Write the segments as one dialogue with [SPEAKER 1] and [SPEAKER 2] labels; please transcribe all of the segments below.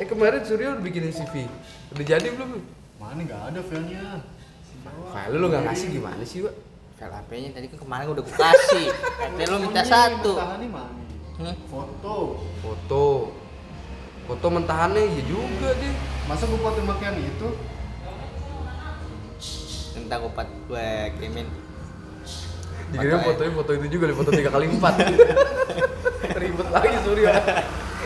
[SPEAKER 1] Eh kemarin Suryo udah bikinin CV. Udah jadi belum?
[SPEAKER 2] Mana nggak ada filenya?
[SPEAKER 1] File lu nggak ngasih gimana sih, Pak?
[SPEAKER 3] File HP-nya tadi kan kemarin udah gue kasih. Katanya lo minta satu.
[SPEAKER 2] Mana?
[SPEAKER 3] Hmm?
[SPEAKER 2] Foto.
[SPEAKER 1] Foto. Foto mentahannya iya juga deh.
[SPEAKER 2] Masa gua foto makian itu?
[SPEAKER 3] Minta gue pat gue kirimin.
[SPEAKER 1] Dikira
[SPEAKER 3] Foto
[SPEAKER 1] fotonya foto itu juga, foto tiga kali empat. Ribet lagi Suryo.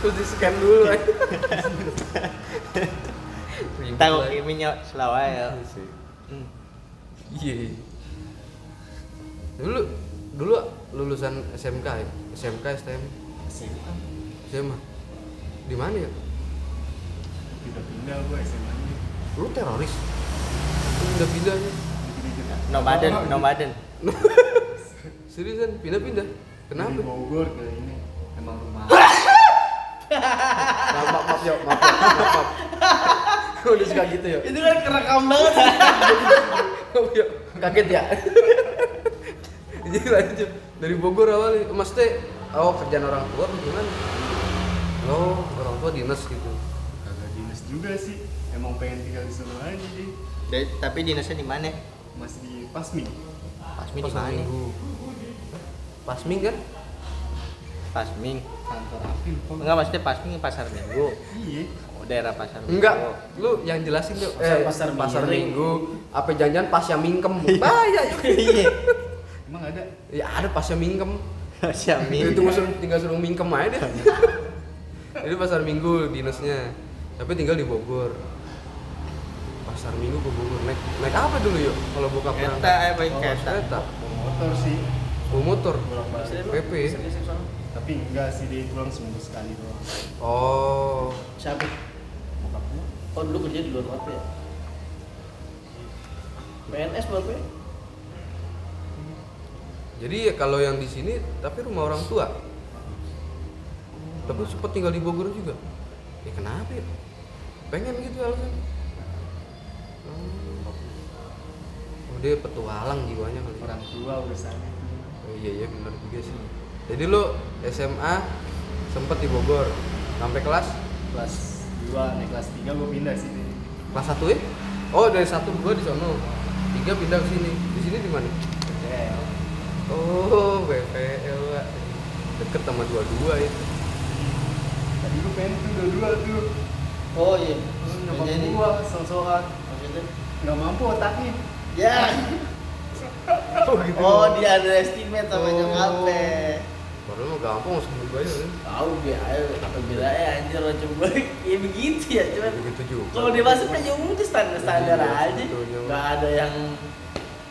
[SPEAKER 1] Terus di scan dulu.
[SPEAKER 3] Gue kiriminnya selalu aja.
[SPEAKER 1] Iya.
[SPEAKER 3] Hmm.
[SPEAKER 1] Iya. Dulu dulu lulusan SMK ya? SMK STM
[SPEAKER 2] SMA.
[SPEAKER 1] SMA. Di mana ya?
[SPEAKER 2] Pindah-pindah gua SMA nya.
[SPEAKER 1] Lu teroris. Pindah pindahnya.
[SPEAKER 3] Nomaden, nomaden.
[SPEAKER 1] Seriusan pindah-pindah. Kenapa?
[SPEAKER 2] Dari Bogor ke ini. Emang rumah.
[SPEAKER 1] Maaf, maaf, maaf, ya, maaf, ya, maaf, udah suka gitu ya?
[SPEAKER 3] Itu kan kerekam banget.
[SPEAKER 1] Ya, kaget ya? Jadi lanjut dari Bogor awalnya, maksudnya oh kerjaan orang tua atau gimana? Oh orang tua dinas gitu.
[SPEAKER 2] Kagak dinas juga sih. Emang pengen tinggal di sana aja sih.
[SPEAKER 3] Dari- Tapi dinasnya di mana?
[SPEAKER 2] Masih di Pasmi.
[SPEAKER 3] Pasmi di
[SPEAKER 1] Pasar
[SPEAKER 3] mana?
[SPEAKER 1] Pasming kan?
[SPEAKER 3] Pasming.
[SPEAKER 2] Kantor.
[SPEAKER 3] Enggak maksudnya Pasming pasar Minggu.
[SPEAKER 2] Iya.
[SPEAKER 3] Oh, daerah pasar Minggu.
[SPEAKER 1] Enggak, lu yang jelasin tuh.
[SPEAKER 4] Pasar-
[SPEAKER 1] Eh,
[SPEAKER 4] pasar
[SPEAKER 1] pasar. Minggu. Apa janjian pasnya mingkem? Bahaya ya.
[SPEAKER 3] Iya.
[SPEAKER 2] Emang ada?
[SPEAKER 1] Ya ada pasnya mingkem.
[SPEAKER 3] Pasar
[SPEAKER 1] Itu
[SPEAKER 3] Minggu.
[SPEAKER 1] tinggal suruh, tinggal suruh mingkem aja deh. Jadi pasar minggu dinasnya. Tapi tinggal di Bogor. Pasar minggu ke Bogor. Naik, naik apa dulu yuk? Kalau buka
[SPEAKER 3] Kereta, eh, baik
[SPEAKER 2] Oh,
[SPEAKER 3] kereta.
[SPEAKER 1] Kereta.
[SPEAKER 2] Motor sih.
[SPEAKER 1] Motor. PP.
[SPEAKER 2] Tapi enggak sih dia pulang seminggu sekali doang.
[SPEAKER 1] Oh.
[SPEAKER 4] Siapa?
[SPEAKER 2] Bokap gua.
[SPEAKER 4] Oh dulu kerja di luar kota ya? PNS bapak ya?
[SPEAKER 1] Jadi ya kalau yang di sini tapi rumah orang tua. Tapi sempat tinggal di Bogor juga. Ya kenapa ya? Pengen gitu alasan. Oh, Oh, dia petualang jiwanya kali. ya.
[SPEAKER 2] Orang tua urusannya.
[SPEAKER 1] Oh, iya iya benar juga sih. Jadi lu SMA sempet di Bogor sampai kelas
[SPEAKER 2] Kelas 2 naik kelas 3 gua pindah sini.
[SPEAKER 1] kelas 1 ya? Oh, dari 1 gua di sono. 3 pindah ke sini. Di sini di mana?
[SPEAKER 2] PTL.
[SPEAKER 1] Oh, BPL. Deket sama dua-dua ya.
[SPEAKER 2] Tadi gua pengen tuh dua-dua tuh.
[SPEAKER 4] Oh iya.
[SPEAKER 2] Nyokap
[SPEAKER 4] Jadi
[SPEAKER 2] gua sok-sokan.
[SPEAKER 4] maksudnya?
[SPEAKER 2] Nggak mampu otaknya.
[SPEAKER 4] Ya.
[SPEAKER 1] Oh, gitu.
[SPEAKER 4] Oh dia underestimate sama
[SPEAKER 1] Oh.
[SPEAKER 4] nyokapnya.
[SPEAKER 1] Padahal mah gampang masuk gua ya. kan?
[SPEAKER 4] Tahu dia, ayo apabila eh anjir lo coba. Ya begitu ya cuman
[SPEAKER 1] Begitu juga.
[SPEAKER 4] kalau dia masuk kan ya udah standar standar
[SPEAKER 1] Iya,
[SPEAKER 4] aja.
[SPEAKER 1] sebetulnya.
[SPEAKER 4] nggak ada yang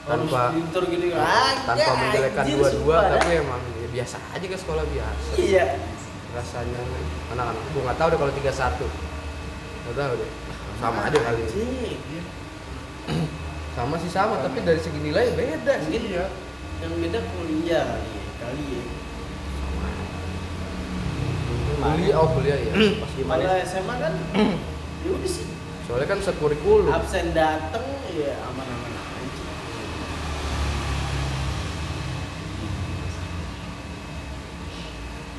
[SPEAKER 1] Tanpa-
[SPEAKER 4] pinter gitu aja
[SPEAKER 1] tanpa menjelekkan
[SPEAKER 4] anjir,
[SPEAKER 1] dua-dua tapi emang ya biasa aja ke sekolah biasa.
[SPEAKER 4] Iya.
[SPEAKER 1] Rasanya anak-anak gua nggak tahu deh kalau 31 nggak tahu deh. Sama aja kali. Sama sih sama tapi dari segi nilai beda sih.
[SPEAKER 4] Mungkin
[SPEAKER 2] Iya.
[SPEAKER 4] yang beda kuliah ya kali ya
[SPEAKER 1] kuliah oh kuliah ya pas gimana?
[SPEAKER 4] Kalau SMA kan ya udah sih.
[SPEAKER 1] Soalnya kan sekurikulum
[SPEAKER 4] absen dateng ya aman-aman aja.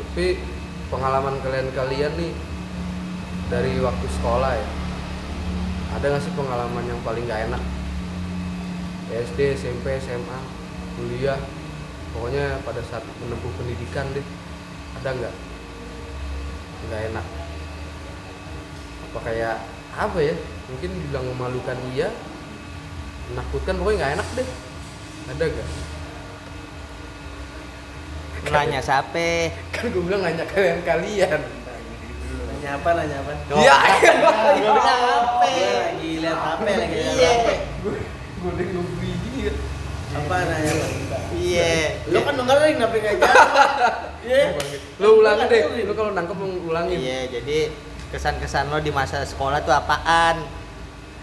[SPEAKER 1] Tapi pengalaman kalian-kalian nih dari waktu sekolah ya ada nggak sih pengalaman yang paling gak enak? SD SMP SMA kuliah pokoknya pada saat menempuh pendidikan deh ada nggak nggak enak. Apa kayak apa ya mungkin bilang memalukan iya menakutkan pokoknya nggak enak deh. Ada nggak?
[SPEAKER 3] Nanya siapa?
[SPEAKER 1] kan gue bilang nanya kalian kalian.
[SPEAKER 4] Nanya apa nanya apa?
[SPEAKER 1] Iya.
[SPEAKER 4] Gua apa? Lagi lihat HP lagi lihat
[SPEAKER 3] Iya.
[SPEAKER 1] Gue udah ya
[SPEAKER 4] apa nanya apa?
[SPEAKER 3] Iya.
[SPEAKER 4] lo kan dengerin tapi nggak iya.
[SPEAKER 1] Lu ulangi. Deh. Lu kalau nangkep lu ulangin
[SPEAKER 3] Iya, jadi kesan-kesan lo di masa sekolah tuh apaan?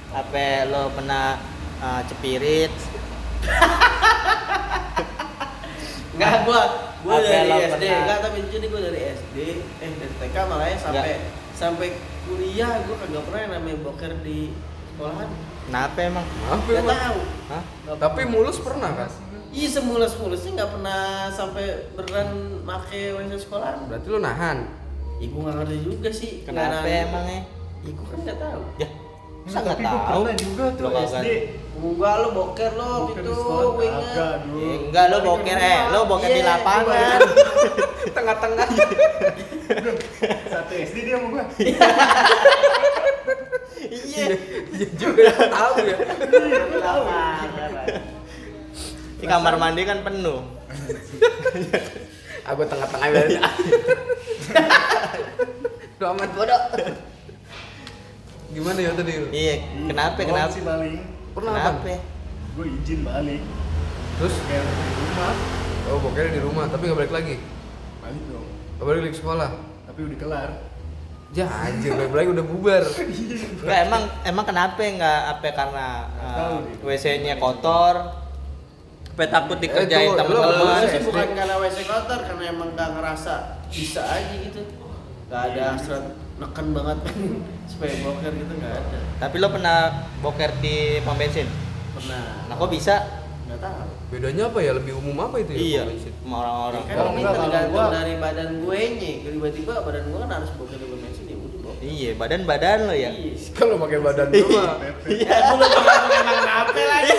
[SPEAKER 3] Apa lo pernah uh, cepirit?
[SPEAKER 4] Enggak, gua gua
[SPEAKER 3] Apa
[SPEAKER 4] dari
[SPEAKER 3] lo
[SPEAKER 4] SD,
[SPEAKER 3] pernah-
[SPEAKER 4] enggak tapi jujur nih gua dari SD, eh dari TK malah ya sampai sampai kuliah gua kagak pernah yang namanya boker di sekolahan.
[SPEAKER 3] Kenapa emang?
[SPEAKER 1] Ya,
[SPEAKER 4] Gak
[SPEAKER 1] Mas.
[SPEAKER 4] tahu.
[SPEAKER 3] Hah?
[SPEAKER 4] Nggak
[SPEAKER 1] tapi
[SPEAKER 4] pernah.
[SPEAKER 1] mulus pernah kan
[SPEAKER 4] Iya semulus mulusnya nggak pernah sampai beneran make WC sekolahan.
[SPEAKER 1] berarti lu nahan
[SPEAKER 4] Ya gua nggak ngerti juga sih.
[SPEAKER 3] Kenapa
[SPEAKER 4] Nggak-
[SPEAKER 3] emangnya?
[SPEAKER 4] Ih, gua kan nggak tahu.
[SPEAKER 3] Ya, masa nggak
[SPEAKER 2] tapi gua
[SPEAKER 3] tahu?
[SPEAKER 2] juga tuh
[SPEAKER 3] Lo
[SPEAKER 2] SD.
[SPEAKER 4] Enggak lo boker lo gitu,
[SPEAKER 2] sekolah kagak, dulu.
[SPEAKER 3] Eh, enggak lo boker eh, lo boker di
[SPEAKER 4] Iya,
[SPEAKER 3] lapangan.
[SPEAKER 1] Tengah-tengah.
[SPEAKER 2] Satu SD dia sama gua.
[SPEAKER 3] Iya.
[SPEAKER 1] Iya juga tahu ya.
[SPEAKER 4] Lapangan.
[SPEAKER 3] Di kamar mandi kan penuh.
[SPEAKER 1] Aku tengah-tengah biarin. Lu amat bodoh. Gimana ya tadi?
[SPEAKER 3] Iya, kenapa kenapa?
[SPEAKER 2] sih paling.
[SPEAKER 1] Pernah apa?
[SPEAKER 3] Kenapa?
[SPEAKER 2] Gue izin balik.
[SPEAKER 1] Terus
[SPEAKER 2] Kayak di rumah.
[SPEAKER 1] oh bokernya di rumah tapi nggak balik lagi.
[SPEAKER 2] Balik dong.
[SPEAKER 1] Nggak balik lagi ke sekolah.
[SPEAKER 2] Tapi udah kelar.
[SPEAKER 1] Ya anjir lagi udah bubar.
[SPEAKER 3] Enggak emang emang kenapa enggak apa karena uh,
[SPEAKER 2] gitu.
[SPEAKER 3] WC-nya kotor? Apa takut dikerjain
[SPEAKER 1] Eh,
[SPEAKER 3] temen-temen?
[SPEAKER 1] lu-
[SPEAKER 4] Gua
[SPEAKER 1] lu-
[SPEAKER 4] sih
[SPEAKER 1] SD.
[SPEAKER 4] bukan karena WC kotor, karena emang gak ngerasa bisa aja gitu. Gak ada hasrat neken banget supaya boker gitu gak ada.
[SPEAKER 3] Tapi lo pernah boker di pom bensin?
[SPEAKER 4] Pernah.
[SPEAKER 3] Nah, kok bisa?
[SPEAKER 4] Nggak tahu.
[SPEAKER 1] Bedanya apa ya? Lebih umum apa itu ya?
[SPEAKER 3] Iya, sama orang-orang.
[SPEAKER 4] kan
[SPEAKER 2] Kalau
[SPEAKER 4] ini tergantung
[SPEAKER 2] gua-
[SPEAKER 4] dari badan gue nya. Tiba-tiba badan gue kan harus boker di bensin ya udah.
[SPEAKER 3] Iya, badan-badan lo ya.
[SPEAKER 4] Iya.
[SPEAKER 1] Kalau pakai badan lu mah
[SPEAKER 2] Pepe.
[SPEAKER 4] Ya gue belum pernah emang ngapain lagi.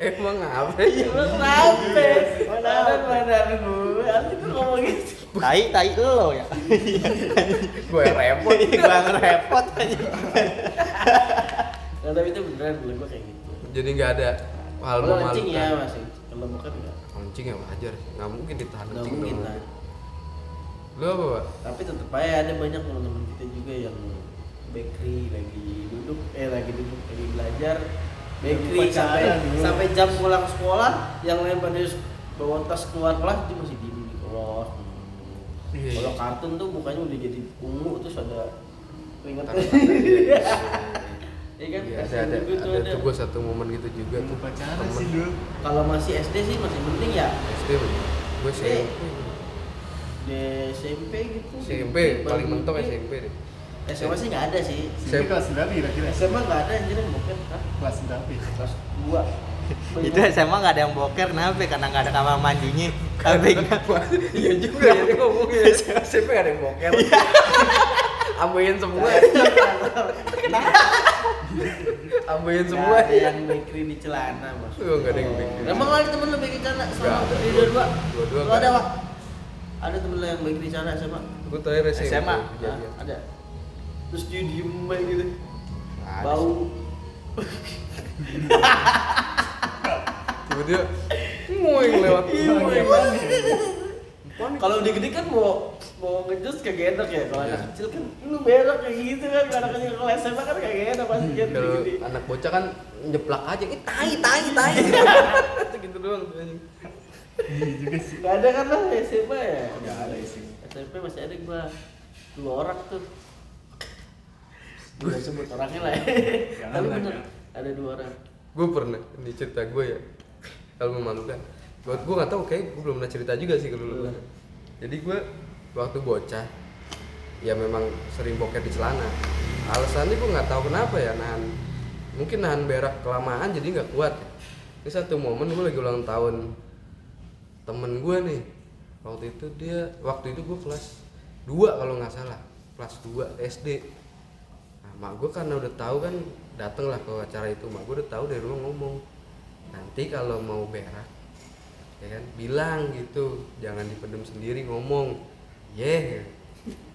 [SPEAKER 1] emang apa?
[SPEAKER 4] Iya belum ngapain. Badan badan gue. Nanti gue ngomong gitu.
[SPEAKER 3] Tai, tai lo ya.
[SPEAKER 1] Gue repot.
[SPEAKER 3] Gua ngerepot aja.
[SPEAKER 4] Nah, tapi itu beneran gue kayak gitu.
[SPEAKER 1] Jadi nggak ada hal
[SPEAKER 4] Kalau kencing ya
[SPEAKER 1] memalukan.
[SPEAKER 4] masih. Kalau boker enggak.
[SPEAKER 1] Kencing ya wajar. Nggak mungkin ditahan
[SPEAKER 4] Nggak mungkin lah.
[SPEAKER 1] Lu apa, Pak?
[SPEAKER 4] tapi tetap aja ada banyak teman-teman kita juga yang bakery lagi duduk eh lagi duduk lagi belajar bakery sampai sampai jam pulang sekolah yang lain pada bawa tas keluar kelas dia masih diem di kelas
[SPEAKER 1] Iya,
[SPEAKER 4] kalau
[SPEAKER 1] iya.
[SPEAKER 4] kartun tuh mukanya udah jadi ungu terus ada keringat
[SPEAKER 1] Iya,
[SPEAKER 4] Iya kan
[SPEAKER 1] Iya, ada ada
[SPEAKER 4] juga tuh
[SPEAKER 1] ada
[SPEAKER 4] ada.
[SPEAKER 1] tuh gue satu momen gitu juga tuh.
[SPEAKER 2] pacaran
[SPEAKER 1] Temen
[SPEAKER 2] sih dulu.
[SPEAKER 4] kalau masih SD sih masih penting ya
[SPEAKER 1] SD gue
[SPEAKER 4] Eh.
[SPEAKER 1] SMP.
[SPEAKER 4] di SMP gitu
[SPEAKER 1] SMP paling mentok SMP deh.
[SPEAKER 4] SMA sih nggak ada sih
[SPEAKER 2] Sini kelas berapa kira-kira?
[SPEAKER 4] SMA nggak ada anjir Hah?
[SPEAKER 2] Kelas berapa?
[SPEAKER 4] kelas dua
[SPEAKER 3] Itu SMA nggak ada yang boker, kenapa? Karena nggak ada kamar mandinya. Kabing.
[SPEAKER 1] Iya juga ya dia ngomongnya. SMP gak ada yang boker. Ambeien semua. Ambeien semua.
[SPEAKER 4] Ada yang bakery di celana mas
[SPEAKER 1] Oh, nggak ada yang bakery.
[SPEAKER 4] emang ada temen lo bakery celana sama
[SPEAKER 1] ada.
[SPEAKER 4] di dua-dua
[SPEAKER 1] Dua-dua
[SPEAKER 4] lo
[SPEAKER 1] nggak
[SPEAKER 4] ada pak ada temen lo yang bakery celana
[SPEAKER 1] Gue terakhir SMP.
[SPEAKER 3] SMA?
[SPEAKER 1] kejadian.
[SPEAKER 4] ada terus dia diem aja gitu bau
[SPEAKER 1] Tiba-tiba nguing lewat. Nguing.
[SPEAKER 4] Kalau udah gede kan mau mau ngejus kagak enak ya kalau
[SPEAKER 1] Iya.
[SPEAKER 4] anak kecil kan lu berak kayak gitu kan kalau anak kecil kalau SMA kan kagak enak pasti kan
[SPEAKER 1] Kalau
[SPEAKER 4] gede
[SPEAKER 1] anak bocah kan nyeplak aja, eh tai tai tai. gitu doang.
[SPEAKER 2] Iya juga sih.
[SPEAKER 4] Gak ada kan lah SMA ya?
[SPEAKER 2] Nggak ada sih.
[SPEAKER 4] SMP masih ada gua dua orang tuh. Gue sebut orangnya lah ya. Tapi bener ada dua orang.
[SPEAKER 1] gue pernah ini cerita gue ya kalau memalukan gue gue nggak tahu kayak gue belum pernah cerita juga sih ke lu.
[SPEAKER 4] Hmm.
[SPEAKER 1] jadi gue waktu bocah ya memang sering boker di celana. Alasannya gue nggak tahu kenapa ya nahan mungkin nahan berak kelamaan jadi nggak kuat. Ini satu momen gue lagi ulang tahun temen gue nih waktu itu dia waktu itu gue kelas 2 kalau nggak salah kelas 2 SD nah mak gue karena udah tahu kan dateng lah ke acara itu mak gue udah tahu dari rumah ngomong nanti kalau mau berak ya kan? Bilang gitu jangan dipendem sendiri ngomong. Yeah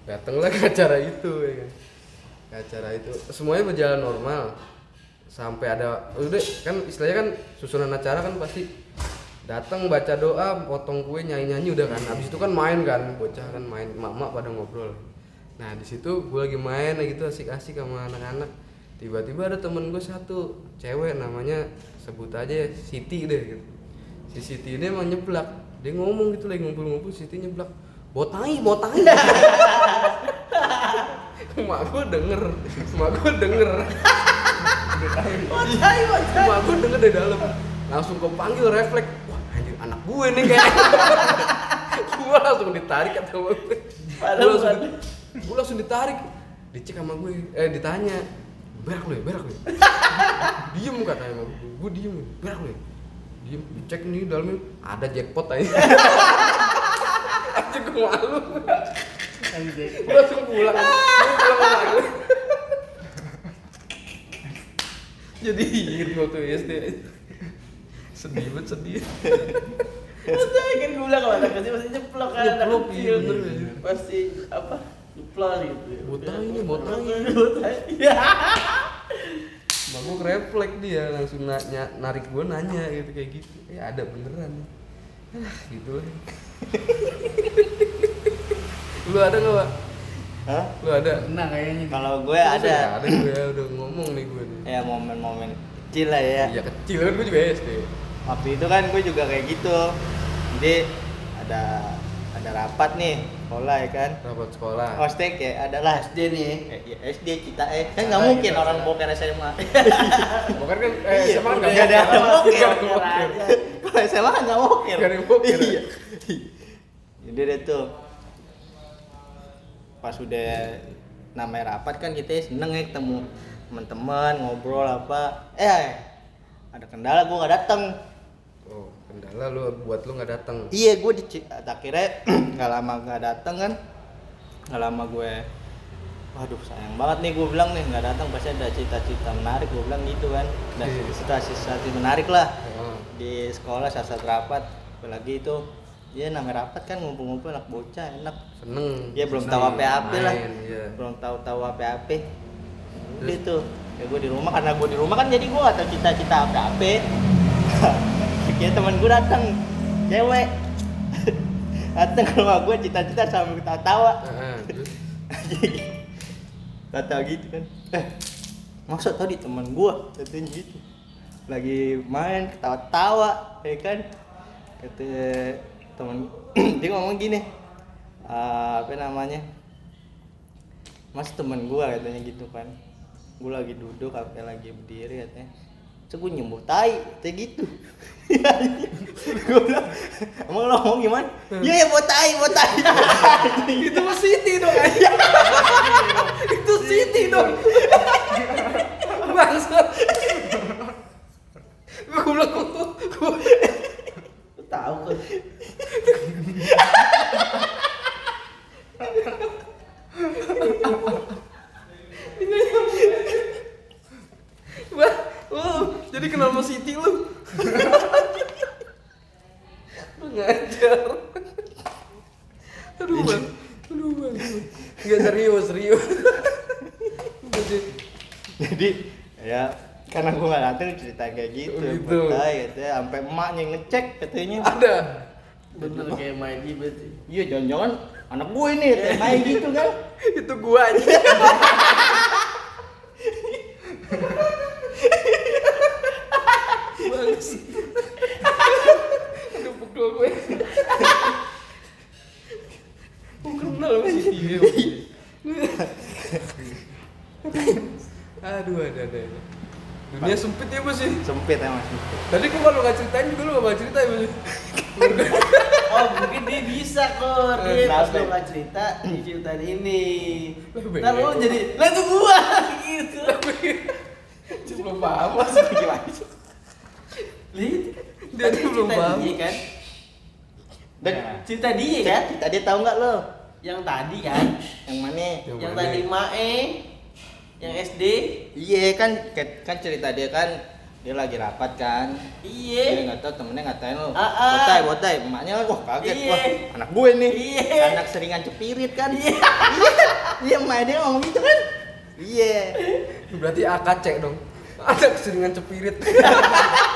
[SPEAKER 1] datanglah ke acara itu ya kan? Ke acara itu. Semuanya berjalan normal. Sampai ada udah kan istilahnya kan susunan acara kan pasti datang baca doa potong kue nyanyi nyanyi udah kan? Habis itu kan main kan bocah kan main mama pada ngobrol. Nah di situ gue lagi main gitu asik-asik sama anak-anak. Tiba-tiba ada temen gue satu cewek namanya sebut aja Siti deh gitu si Siti ini emang nyeblak. Dia ngomong gitu lagi ngumpul-ngumpul Siti nyeblak. Botai botai mak gue denger mak gue denger.
[SPEAKER 4] Wajai, wajai.
[SPEAKER 1] mak gue denger dari dalam. Langsung kepanggil refleks. Wah anjir anak gue nih kayak gue langsung ditarik kata gue gue langsung, gue langsung ditarik. Dicek sama gue eh ditanya berak lu ya berak lu ya? Diem katanya gue gue diem berak lu ya diem dicek nih dalamnya ada jackpot aja anjir gue malu gue langsung pulang gue pulang Jadi inget waktu SD. Sedih banget sedih.
[SPEAKER 4] Maksudnya kan gue bilang kalau anak kecil pasti jeplok kan anak kecil
[SPEAKER 1] iya.
[SPEAKER 4] Pasti apa jeplok gitu ya.
[SPEAKER 1] Botai ini, botai.
[SPEAKER 4] Botai. Iya.
[SPEAKER 1] Mak gue refleks dia langsung nanya, narik gue nanya gitu kayak gitu. Ya ada beneran. Ah, gitu lah. Lu ada nggak, Pak?
[SPEAKER 3] Hah?
[SPEAKER 1] Lu ada?
[SPEAKER 2] Pernah kayaknya.
[SPEAKER 3] Kalau gue
[SPEAKER 1] Masa
[SPEAKER 3] ada
[SPEAKER 1] Ada gue udah ngomong nih gue nih.
[SPEAKER 3] ya momen-momen kecil lah ya.
[SPEAKER 1] Iya kecil kan gue juga SD.
[SPEAKER 3] Waktu itu kan gue juga kayak gitu. Jadi ada ada rapat nih sekolah ya kan.
[SPEAKER 1] Rapat sekolah.
[SPEAKER 3] Hostek ya adalah
[SPEAKER 4] SD nih.
[SPEAKER 3] eh, ya, SD kita eh kan nggak mungkin
[SPEAKER 1] iya,
[SPEAKER 3] orang
[SPEAKER 1] iya.
[SPEAKER 3] boker SMA.
[SPEAKER 1] Bukan kan eh
[SPEAKER 3] Iya,
[SPEAKER 1] SMA
[SPEAKER 3] udah
[SPEAKER 1] nggak
[SPEAKER 3] ada
[SPEAKER 1] boker.
[SPEAKER 3] boker.
[SPEAKER 1] Boker.
[SPEAKER 3] Kalau SMA kan nggak boker.
[SPEAKER 1] Nggak ada boker.
[SPEAKER 3] Iya. Jadi deh tuh pas udah namanya rapat kan kita seneng ya ketemu teman-teman ngobrol apa eh ada kendala gue nggak datang
[SPEAKER 1] Oh, kendala lu buat lu nggak datang.
[SPEAKER 3] iya gue di akhirnya nggak lama nggak datang kan nggak lama gue waduh sayang banget nih gue bilang nih nggak datang pasti ada cita-cita menarik gue bilang gitu kan dan
[SPEAKER 1] Iya.
[SPEAKER 3] situasi-situasi menarik lah
[SPEAKER 1] Oh.
[SPEAKER 3] di sekolah saat saat rapat apalagi itu ya namanya rapat kan ngumpul-ngumpul anak bocah enak
[SPEAKER 1] Seneng.
[SPEAKER 3] dia belum
[SPEAKER 1] Seneng
[SPEAKER 3] tahu apa-apa lah
[SPEAKER 1] Iya.
[SPEAKER 3] belum tahu-tahu apa-apa udah itu ya gue di rumah karena gue di rumah kan jadi gue gak tahu cita-cita apa-apa kayak temen gue datang cewek. Datang ke rumah gue cita-cita sambil ketawa-tawa.
[SPEAKER 1] Heeh, terus?
[SPEAKER 3] Kata gitu kan. Eh masa tadi teman gua katanya gitu. Lagi main ketawa-tawa ya kan? Kata teman dia ngomong gini "Ah, apa namanya? Mas teman gua katanya gitu kan. Gua lagi duduk apa lagi berdiri katanya Terus gue nyembuh tai, kayak gitu. gue bilang, emang lo ngomong gimana? Iya ya buat tai, buat tai.
[SPEAKER 1] itu mah Siti dong itu Siti dong bangsat gue bilang gue
[SPEAKER 4] Lu tahu kan.
[SPEAKER 1] Wah, oh, jadi kenal sama Siti lu? lu ngajar. Aduh bang, aduh bang. Enggak serius, serius.
[SPEAKER 3] Jadi ya karena gue nggak datang cerita kayak gitu,
[SPEAKER 1] Oh, gitu.
[SPEAKER 3] Betai, katanya sampai emaknya ngecek katanya
[SPEAKER 1] Ada.
[SPEAKER 4] Bener kayak main di berarti.
[SPEAKER 3] iya jangan-jangan anak gue ini kayak main gitu kan
[SPEAKER 1] Itu gua aja. Bagus. Aduh pukul gue. Gue kenal sama Siti dia. Aduh ada ada. Dunia sempit ya bos sih.
[SPEAKER 3] sempit emang sempit
[SPEAKER 1] Tadi gua kalau nggak ceritain juga lu gak bakal cerita ya bos.
[SPEAKER 4] Oh mungkin dia bisa kok
[SPEAKER 1] Eh,
[SPEAKER 4] dia pas lu nggak cerita diceritain ini. Ntar lu jadi lah itu gua gitu.
[SPEAKER 1] Belum paham maksud gimana?
[SPEAKER 4] Lihat.
[SPEAKER 1] Dia
[SPEAKER 4] Tadi
[SPEAKER 1] tuh belum
[SPEAKER 4] cerita
[SPEAKER 1] paham.
[SPEAKER 4] dia kan.
[SPEAKER 3] dan
[SPEAKER 4] Cerita dia kan.
[SPEAKER 3] kita dia tahu nggak lo
[SPEAKER 4] Yang tadi kan.
[SPEAKER 3] yang mana
[SPEAKER 4] Yang
[SPEAKER 1] mana?
[SPEAKER 4] tadi Mae. Yang SD.
[SPEAKER 3] iya kan kan cerita dia kan dia lagi rapat kan dia
[SPEAKER 4] Iya.
[SPEAKER 3] nggak tahu temennya ngatain lo
[SPEAKER 4] Ah, ah.
[SPEAKER 3] botai botai emaknya wah kaget
[SPEAKER 4] Iya.
[SPEAKER 3] wah anak gue nih
[SPEAKER 4] Iya.
[SPEAKER 3] anak seringan cepirit kan
[SPEAKER 4] Iya.
[SPEAKER 3] iya emak dia ngomong gitu kan iya
[SPEAKER 1] Berarti AKC dong. Ada keseringan cepirit.